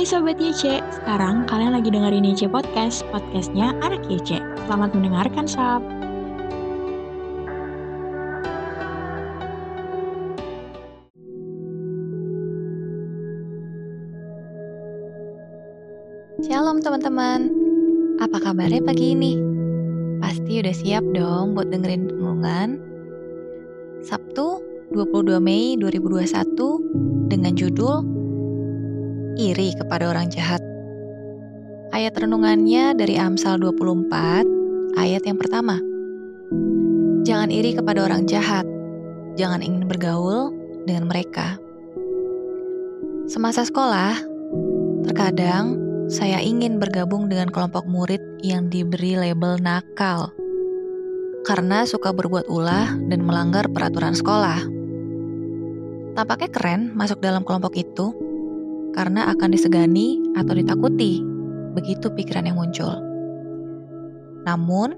Hai Sobat YC, sekarang kalian lagi dengerin YC Podcast, podcastnya anak YC. Selamat mendengarkan, Sob. Shalom teman-teman, apa kabarnya pagi ini? Pasti udah siap dong buat dengerin renungan Sabtu 22 Mei 2021 dengan judul iri kepada orang jahat. Ayat renungannya dari Amsal 24, ayat yang pertama. Jangan iri kepada orang jahat, jangan ingin bergaul dengan mereka. Semasa sekolah, terkadang saya ingin bergabung dengan kelompok murid yang diberi label nakal karena suka berbuat ulah dan melanggar peraturan sekolah. Tampaknya keren masuk dalam kelompok itu, karena akan disegani atau ditakuti. Begitu pikiran yang muncul. Namun,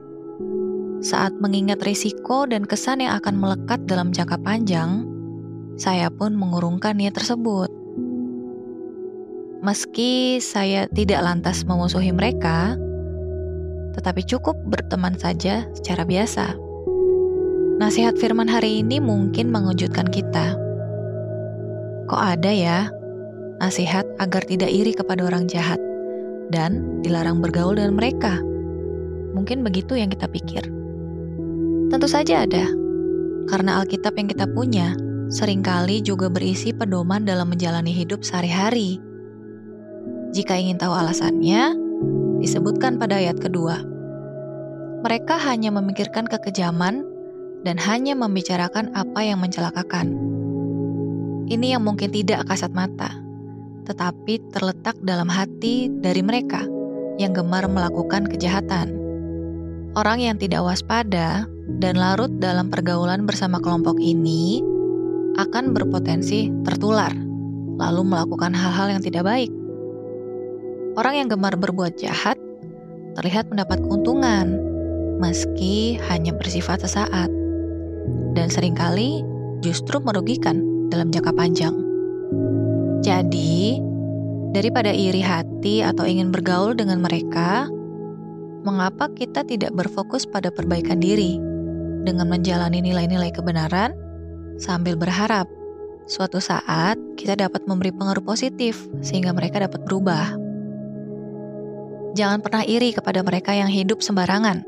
saat mengingat risiko dan kesan yang akan melekat dalam jangka panjang, saya pun mengurungkan niat tersebut. Meski saya tidak lantas memusuhi mereka, tetapi cukup berteman saja secara biasa. Nasihat firman hari ini mungkin mengejutkan kita. Kok ada ya nasihat agar tidak iri kepada orang jahat dan dilarang bergaul dengan mereka. Mungkin begitu yang kita pikir. Tentu saja ada, karena Alkitab yang kita punya sering kali juga berisi pedoman dalam menjalani hidup sehari-hari. Jika ingin tahu alasannya, disebutkan pada ayat kedua. Mereka hanya memikirkan kekejaman dan hanya membicarakan apa yang mencelakakan. Ini yang mungkin tidak kasat mata, tetapi terletak dalam hati dari mereka yang gemar melakukan kejahatan. Orang yang tidak waspada dan larut dalam pergaulan bersama kelompok ini akan berpotensi tertular, lalu melakukan hal-hal yang tidak baik. Orang yang gemar berbuat jahat terlihat mendapat keuntungan, meski hanya bersifat sesaat, dan sering kali justru merugikan dalam jangka panjang. Jadi, daripada iri hati atau ingin bergaul dengan mereka, mengapa kita tidak berfokus pada perbaikan diri dengan menjalani nilai-nilai kebenaran sambil berharap suatu saat kita dapat memberi pengaruh positif sehingga mereka dapat berubah. Jangan pernah iri kepada mereka yang hidup sembarangan,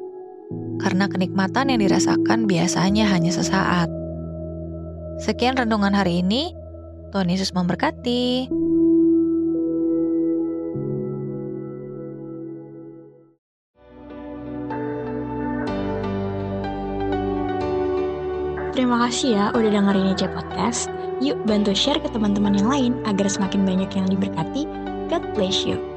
karena kenikmatan yang dirasakan biasanya hanya sesaat. Sekian renungan hari ini. Tuhan Yesus memberkati. Terima kasih ya udah dengerin aja podcast. Yuk bantu share ke teman-teman yang lain agar semakin banyak yang diberkati. God bless you.